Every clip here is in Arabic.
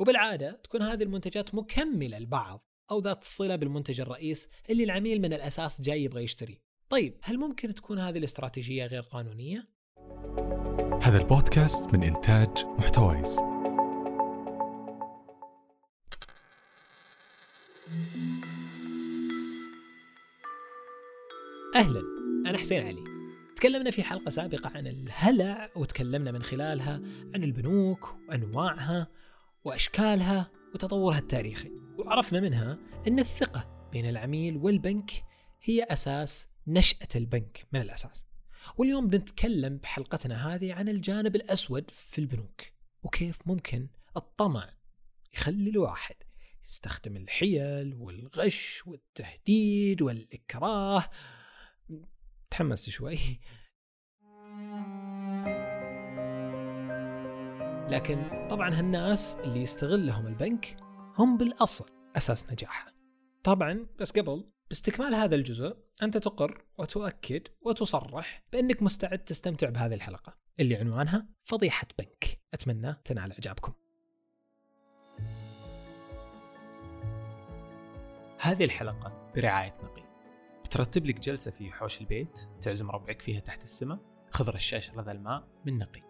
وبالعادة تكون هذه المنتجات مكملة لبعض أو ذات الصلة بالمنتج الرئيس اللي العميل من الأساس جاي يبغى يشتريه طيب هل ممكن تكون هذه الاستراتيجية غير قانونية؟ هذا البودكاست من إنتاج محتويس. أهلا أنا حسين علي. تكلمنا في حلقة سابقة عن الهلع وتكلمنا من خلالها عن البنوك وأنواعها وأشكالها وتطورها التاريخي. وعرفنا منها أن الثقة بين العميل والبنك هي أساس نشأة البنك من الأساس. واليوم بنتكلم بحلقتنا هذه عن الجانب الأسود في البنوك وكيف ممكن الطمع يخلي الواحد يستخدم الحيل والغش والتهديد والإكراه. تحمست شوي. لكن طبعا هالناس اللي يستغلهم البنك هم بالأصل أساس نجاحه. طبعا بس قبل باستكمال هذا الجزء أنت تقر وتؤكد وتصرح بأنك مستعد تستمتع بهذه الحلقة اللي عنوانها فضيحة بنك. أتمنى تنال إعجابكم. هذه الحلقة برعاية نقي. بترتب لك جلسة في حوش البيت تعزم ربعك فيها تحت السماء خذ رشاش رذا الماء من نقي.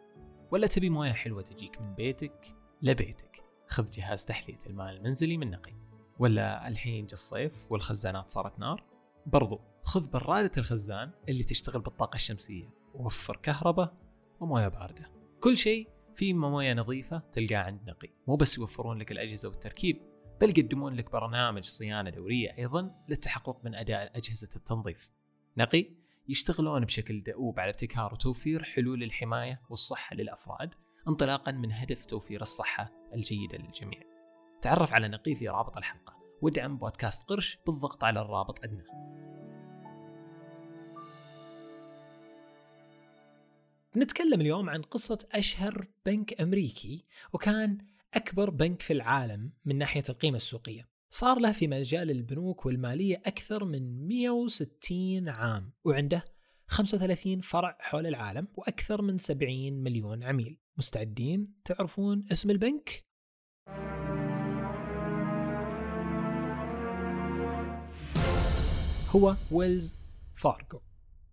ولا تبي موية حلوة تجيك من بيتك؟ لبيتك. خذ جهاز تحلية الماء المنزلي من نقي. ولا الحين جا الصيف والخزانات صارت نار؟ برضو خذ برادة الخزان اللي تشتغل بالطاقة الشمسية. ووفر كهرباء وموية باردة. كل شيء في موية نظيفة تلقاه عند نقي. مو بس يوفرون لك الأجهزة والتركيب بل يقدمون لك برنامج صيانة دورية أيضا للتحقق من أداء أجهزة التنظيف. نقي يشتغلون بشكل دؤوب على ابتكار وتوفير حلول الحماية والصحة للأفراد انطلاقا من هدف توفير الصحة الجيدة للجميع. تعرف على نقي في رابط الحلقة. وادعم بودكاست قرش بالضغط على الرابط أدنى. نتكلم اليوم عن قصة أشهر بنك أمريكي وكان أكبر بنك في العالم من ناحية القيمة السوقية. صار له في مجال البنوك والمالية أكثر من 160 عام وعنده 35 فرع حول العالم وأكثر من 70 مليون عميل. مستعدين تعرفون اسم البنك؟ هو ويلز فارغو.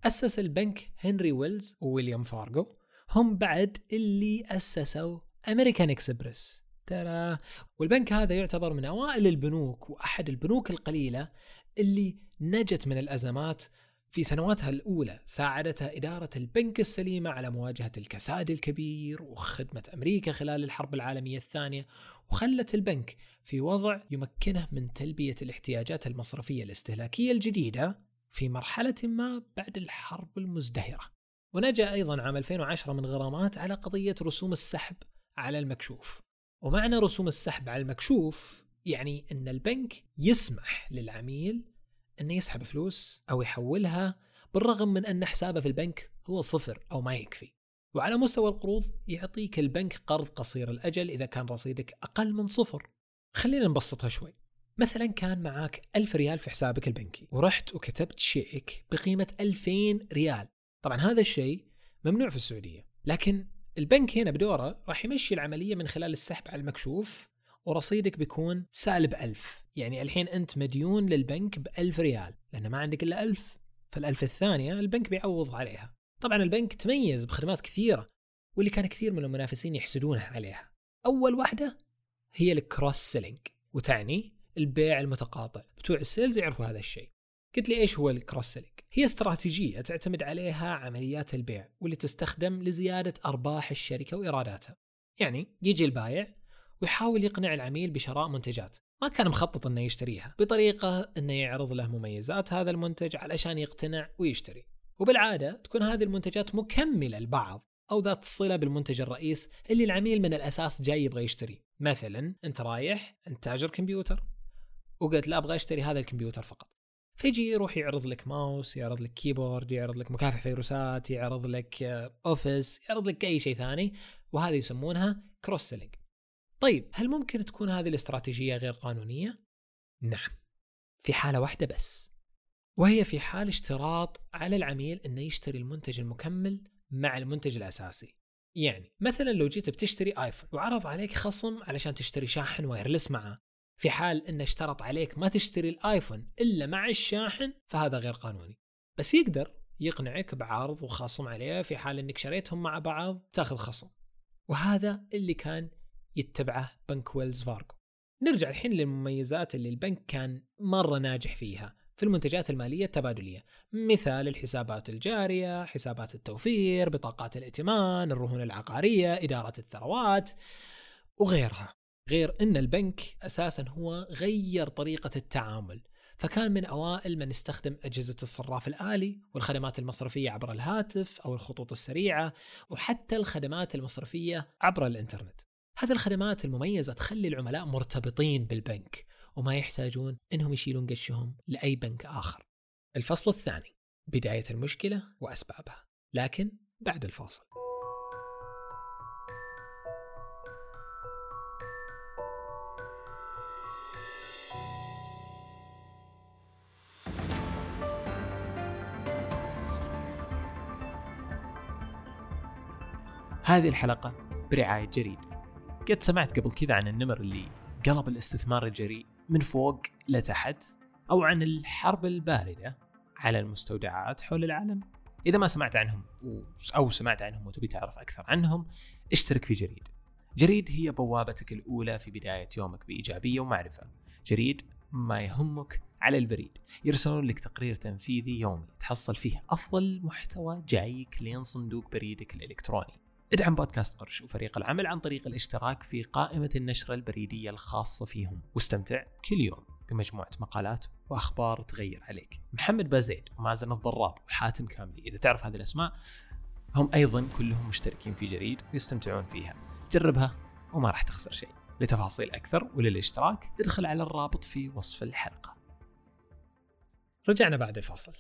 أسس البنك هنري ويلز وويليام فارغو هم بعد اللي أسسوا أمريكان إكسبرس ترى. والبنك هذا يعتبر من أوائل البنوك وأحد البنوك القليلة اللي نجت من الأزمات في سنواتها الأولى ساعدتها إدارة البنك السليمة على مواجهة الكساد الكبير وخدمة أمريكا خلال الحرب العالمية الثانية وخلت البنك في وضع يمكنه من تلبية الاحتياجات المصرفية الاستهلاكية الجديدة في مرحلة ما بعد الحرب المزدهرة. ونجأ أيضا عام 2010 من غرامات على قضية رسوم السحب على المكشوف. ومعنى رسوم السحب على المكشوف يعني أن البنك يسمح للعميل أنه يسحب فلوس أو يحولها بالرغم من أن حسابه في البنك هو صفر أو ما يكفي. وعلى مستوى القروض يعطيك البنك قرض قصير الأجل إذا كان رصيدك أقل من صفر. خلينا نبسطها شوي. مثلا كان معاك ألف ريال في حسابك البنكي ورحت وكتبت شيك بقيمة 2000 ريال. طبعا هذا الشيء ممنوع في السعودية لكن البنك هنا بدوره راح يمشي العملية من خلال السحب على المكشوف ورصيدك بيكون سالب ألف يعني الحين أنت مديون للبنك بألف ريال لأن ما عندك إلا ألف. فالألف الثانية البنك بيعوض عليها. طبعا البنك تميز بخدمات كثيرة واللي كان كثير من المنافسين يحسدونها عليها. أول واحدة هي ال cross selling وتعني البيع المتقاطع. بتوع ال sales يعرفوا هذا الشيء. قلت لي إيش هو ال cross selling هي استراتيجية تعتمد عليها عمليات البيع واللي تستخدم لزيادة أرباح الشركة وإيراداتها. يعني يجي البايع ويحاول يقنع العميل بشراء منتجات. ما كان مخطط إنه يشتريها بطريقة إنه يعرض له مميزات هذا المنتج علشان يقتنع ويشتري. وبالعادة تكون هذه المنتجات مكملة لبعض أو ذات الصلة بالمنتج الرئيس اللي العميل من الأساس جاي يبغى يشتري. مثلا أنت رايح أنت تاجر كمبيوتر وقلت لا أبغى أشتري هذا الكمبيوتر فقط. فيجي يروح يعرض لك ماوس يعرض لك keyboard يعرض لك مكافح فيروسات يعرض لك Office يعرض لك أي شيء ثاني وهذه يسمونها cross selling طيب هل ممكن تكون هذه الاستراتيجية غير قانونية؟ نعم. في حالة واحدة بس وهي في حال اشتراط على العميل إنه يشتري المنتج المكمل مع المنتج الأساسي. يعني مثلا لو جيت بتشتري ايفون وعرض عليك خصم علشان تشتري شاحن wireless معه في حال إنه اشترط عليك ما تشتري الآيفون إلا مع الشاحن فهذا غير قانوني. بس يقدر يقنعك بعرض وخصم عليه في حال إنك شريتهم مع بعض تاخذ خصم. وهذا اللي كان يتبعه بنك ويلز فارغو. نرجع الحين للمميزات اللي البنك كان مرة ناجح فيها. في المنتجات المالية التبادلية. مثال الحسابات الجارية حسابات التوفير بطاقات الائتمان الرهون العقارية إدارة الثروات وغيرها. غير أن البنك أساسا هو غير طريقة التعامل فكان من أوائل من استخدم أجهزة الصراف الآلي والخدمات المصرفية عبر الهاتف أو الخطوط السريعة وحتى الخدمات المصرفية عبر الإنترنت هذه الخدمات المميزة تخلي العملاء مرتبطين بالبنك وما يحتاجون إنهم يشيلون قشهم لأي بنك آخر. الفصل الثاني بداية المشكلة وأسبابها، لكن بعد الفاصل. هذه الحلقة برعاية جريد. قد سمعت قبل كذا عن النمر اللي قلب الاستثمار الجريء من فوق لتحت أو عن الحرب الباردة على المستودعات حول العالم. إذا ما سمعت عنهم أو سمعت عنهم وتبي تعرف أكثر عنهم اشترك في جريد. جريد هي بوابتك الأولى في بداية يومك بإيجابية ومعرفة. جريد ما يهمك على البريد. يرسلون لك تقرير تنفيذي يومي تحصل فيه أفضل محتوى جايك لين صندوق بريدك الإلكتروني. ادعم بودكاست قرش وفريق العمل عن طريق الاشتراك في قائمة النشرة البريدية الخاصة فيهم. واستمتع كل يوم بمجموعة مقالات وأخبار تغير عليك. محمد بازيد ومازن الضراب وحاتم كاملي. إذا تعرف هذه الأسماء هم أيضا كلهم مشتركين في جريد ويستمتعون فيها. جربها وما راح تخسر شيء. لتفاصيل أكثر وللاشتراك ادخل على الرابط في وصف الحلقة. رجعنا بعد الفاصل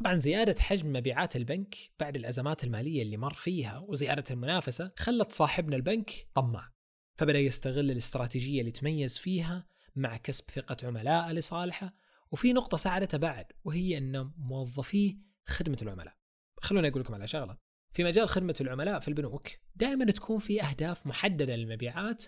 طبعا زيادة حجم مبيعات البنك بعد الأزمات المالية اللي مر فيها وزيادة المنافسة خلت صاحبنا البنك طماع فبدأ يستغل الاستراتيجية اللي تميز فيها مع كسب ثقة عملاء لصالحه وفي نقطة ساعدته بعد وهي أن موظفيه خدمة العملاء. خلوني أقول لكم على شغلة. في مجال خدمة العملاء في البنوك دائما تكون في أهداف محددة للمبيعات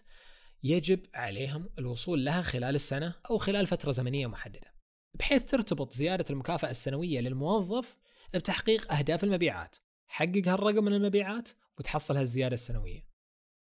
يجب عليهم الوصول لها خلال السنة أو خلال فترة زمنية محددة. بحيث ترتبط زيادة المكافأة السنوية للموظف بتحقيق أهداف المبيعات. حقق هالرقم من المبيعات وتحصل هالزيادة السنوية.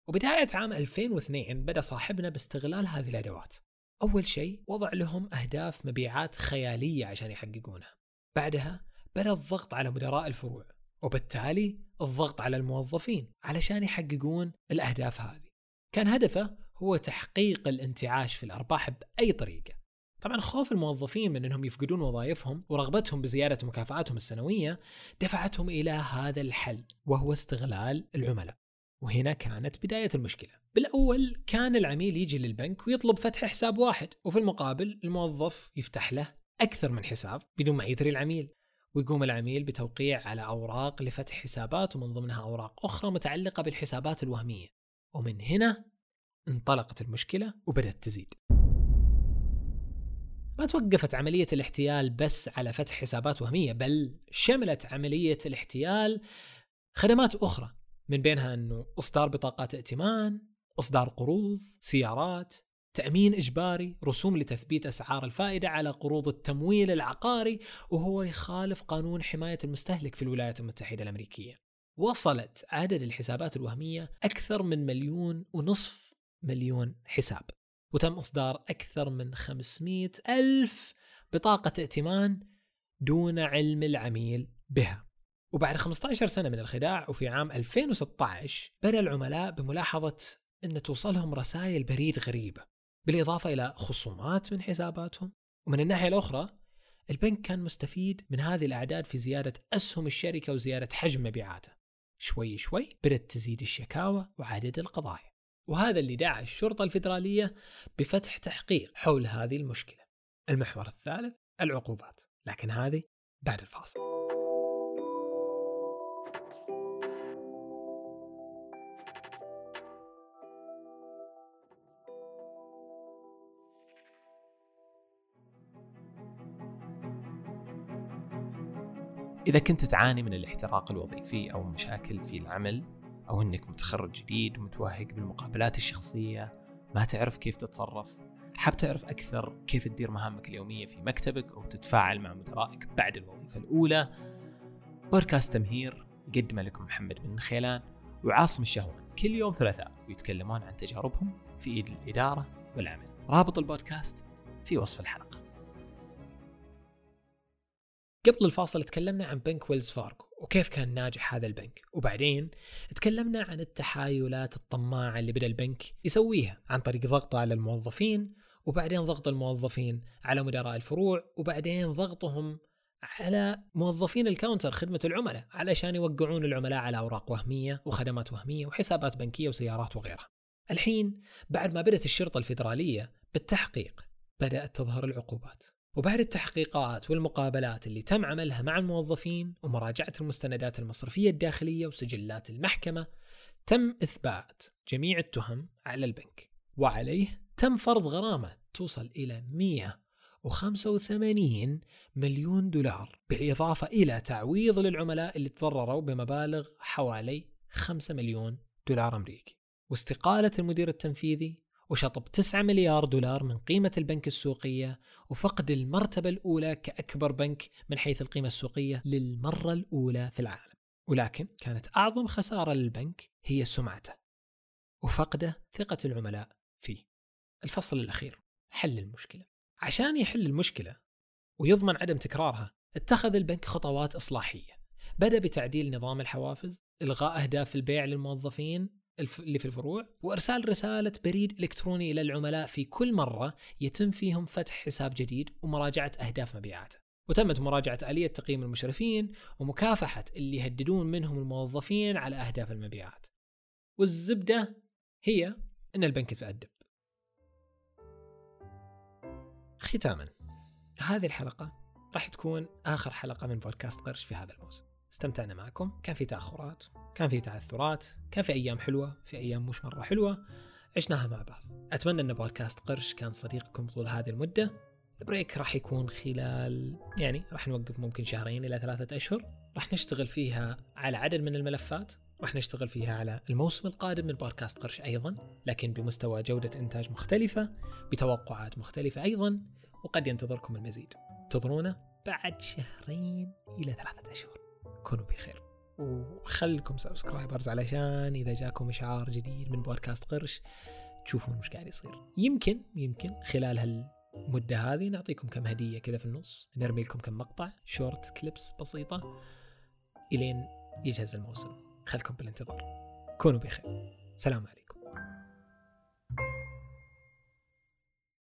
وبداية عام 2002 بدأ صاحبنا باستغلال هذه الأدوات. أول شيء وضع لهم أهداف مبيعات خيالية عشان يحققونها. بعدها بدأ الضغط على مدراء الفروع وبالتالي الضغط على الموظفين علشان يحققون الأهداف هذه. كان هدفه هو تحقيق الانتعاش في الأرباح بأي طريقة. طبعا خوف الموظفين من إنهم يفقدون وظائفهم ورغبتهم بزيادة مكافآتهم السنوية دفعتهم إلى هذا الحل وهو استغلال العملاء. وهنا كانت بداية المشكلة. بالأول كان العميل يجي للبنك ويطلب فتح حساب واحد وفي المقابل الموظف يفتح له أكثر من حساب بدون ما يدري العميل. ويقوم العميل بتوقيع على أوراق لفتح حسابات ومن ضمنها أوراق أخرى متعلقة بالحسابات الوهمية. ومن هنا انطلقت المشكلة وبدأت تزيد. ما توقفت عملية الاحتيال بس على فتح حسابات وهمية بل شملت عملية الاحتيال خدمات أخرى من بينها أنه إصدار بطاقات ائتمان إصدار قروض سيارات تأمين إجباري رسوم لتثبيت أسعار الفائدة على قروض التمويل العقاري وهو يخالف قانون حماية المستهلك في الولايات المتحدة الأمريكية. وصلت عدد الحسابات الوهمية أكثر من مليون ونصف مليون حساب. وتم إصدار أكثر من 500 ألف بطاقة ائتمان دون علم العميل بها. وبعد 15 سنة من الخداع وفي عام 2016 بدأ العملاء بملاحظة أن توصلهم رسائل بريد غريبة بالإضافة إلى خصومات من حساباتهم. ومن الناحية الأخرى البنك كان مستفيد من هذه الأعداد في زيادة أسهم الشركة وزيادة حجم مبيعاته. شوي شوي بدأت تزيد الشكاوى وعدد القضايا. وهذا اللي دعا الشرطة الفيدرالية بفتح تحقيق حول هذه المشكلة. المحور الثالث العقوبات، لكن هذه بعد الفاصل. إذا كنت تعاني من الاحتراق الوظيفي أو مشاكل في العمل أو أنك متخرج جديد ومتوهق بالمقابلات الشخصية ما تعرف كيف تتصرف حاب تعرف أكثر كيف تدير مهامك اليومية في مكتبك أو تتفاعل مع مدرائك بعد الوظيفة الأولى. بودكاست تمهير يقدمه لكم محمد بن خيلان وعاصم الشهوان. كل يوم ثلاثاء ويتكلمون عن تجاربهم في الإدارة والعمل. رابط البودكاست في وصف الحلقة. قبل الفاصل تكلمنا عن بنك ويلز فارغو وكيف كان ناجح هذا البنك. وبعدين تكلمنا عن التحايلات الطماعة اللي بدأ البنك يسويها عن طريق ضغطه على الموظفين وبعدين ضغط الموظفين على مدراء الفروع وبعدين ضغطهم على موظفين ال counter خدمة العملاء علشان يوقعون العملاء على أوراق وهمية وخدمات وهمية وحسابات بنكية وسيارات وغيرها. الحين بعد ما بدأت الشرطة الفيدرالية بالتحقيق بدأت تظهر العقوبات. وبعد التحقيقات والمقابلات اللي تم عملها مع الموظفين ومراجعة المستندات المصرفية الداخلية وسجلات المحكمة تم إثبات جميع التهم على البنك وعليه تم فرض غرامة توصل إلى 185 مليون دولار بالإضافة إلى تعويض للعملاء اللي تضرروا بمبالغ حوالي 5 مليون دولار أمريكي. واستقالة المدير التنفيذي وشطب 9 مليار دولار من قيمة البنك السوقية وفقد المرتبة الأولى كأكبر بنك من حيث القيمة السوقية للمرة الأولى في العالم. ولكن كانت أعظم خسارة للبنك هي سمعته وفقده ثقة العملاء فيه. الفصل الأخير حل المشكلة. عشان يحل المشكلة ويضمن عدم تكرارها اتخذ البنك خطوات إصلاحية. بدأ بتعديل نظام الحوافز إلغاء أهداف البيع للموظفين اللي في الفروع وإرسال رسالة بريد إلكتروني إلى العملاء في كل مرة يتم فيهم فتح حساب جديد ومراجعة أهداف مبيعاته. وتمت مراجعة آلية تقييم المشرفين ومكافحة اللي يهددون منهم الموظفين على أهداف المبيعات. والزبدة هي إن البنك يتأدب. ختاما هذه الحلقة راح تكون آخر حلقة من بودكاست قرش في هذا الموسم. استمتعنا معكم. كان في تأخرات كان في تعثرات كان في أيام حلوة في أيام مش مرة حلوة. عشناها مع بعض. أتمنى أن بودكاست قرش كان صديقكم طول هذه المدة. البريك راح يكون خلال يعني راح نوقف ممكن شهرين إلى ثلاثة أشهر. راح نشتغل فيها على عدد من الملفات. راح نشتغل فيها على الموسم القادم من بودكاست قرش أيضا لكن بمستوى جودة إنتاج مختلفة بتوقعات مختلفة أيضا وقد ينتظركم المزيد. انتظرونا بعد شهرين إلى ثلاثة أشهر. كونوا بخير. وخلكم subscribers علشان إذا جاكم إشعار جديد من بودكاست قرش تشوفون وش قاعد يصير. يمكن يمكن خلال هالمدة هذه نعطيكم كم هدية كذا في النص نرمي لكم كم مقطع short clips بسيطة إلين يجهز الموسم. خلكم بالانتظار. كونوا بخير. سلام عليكم.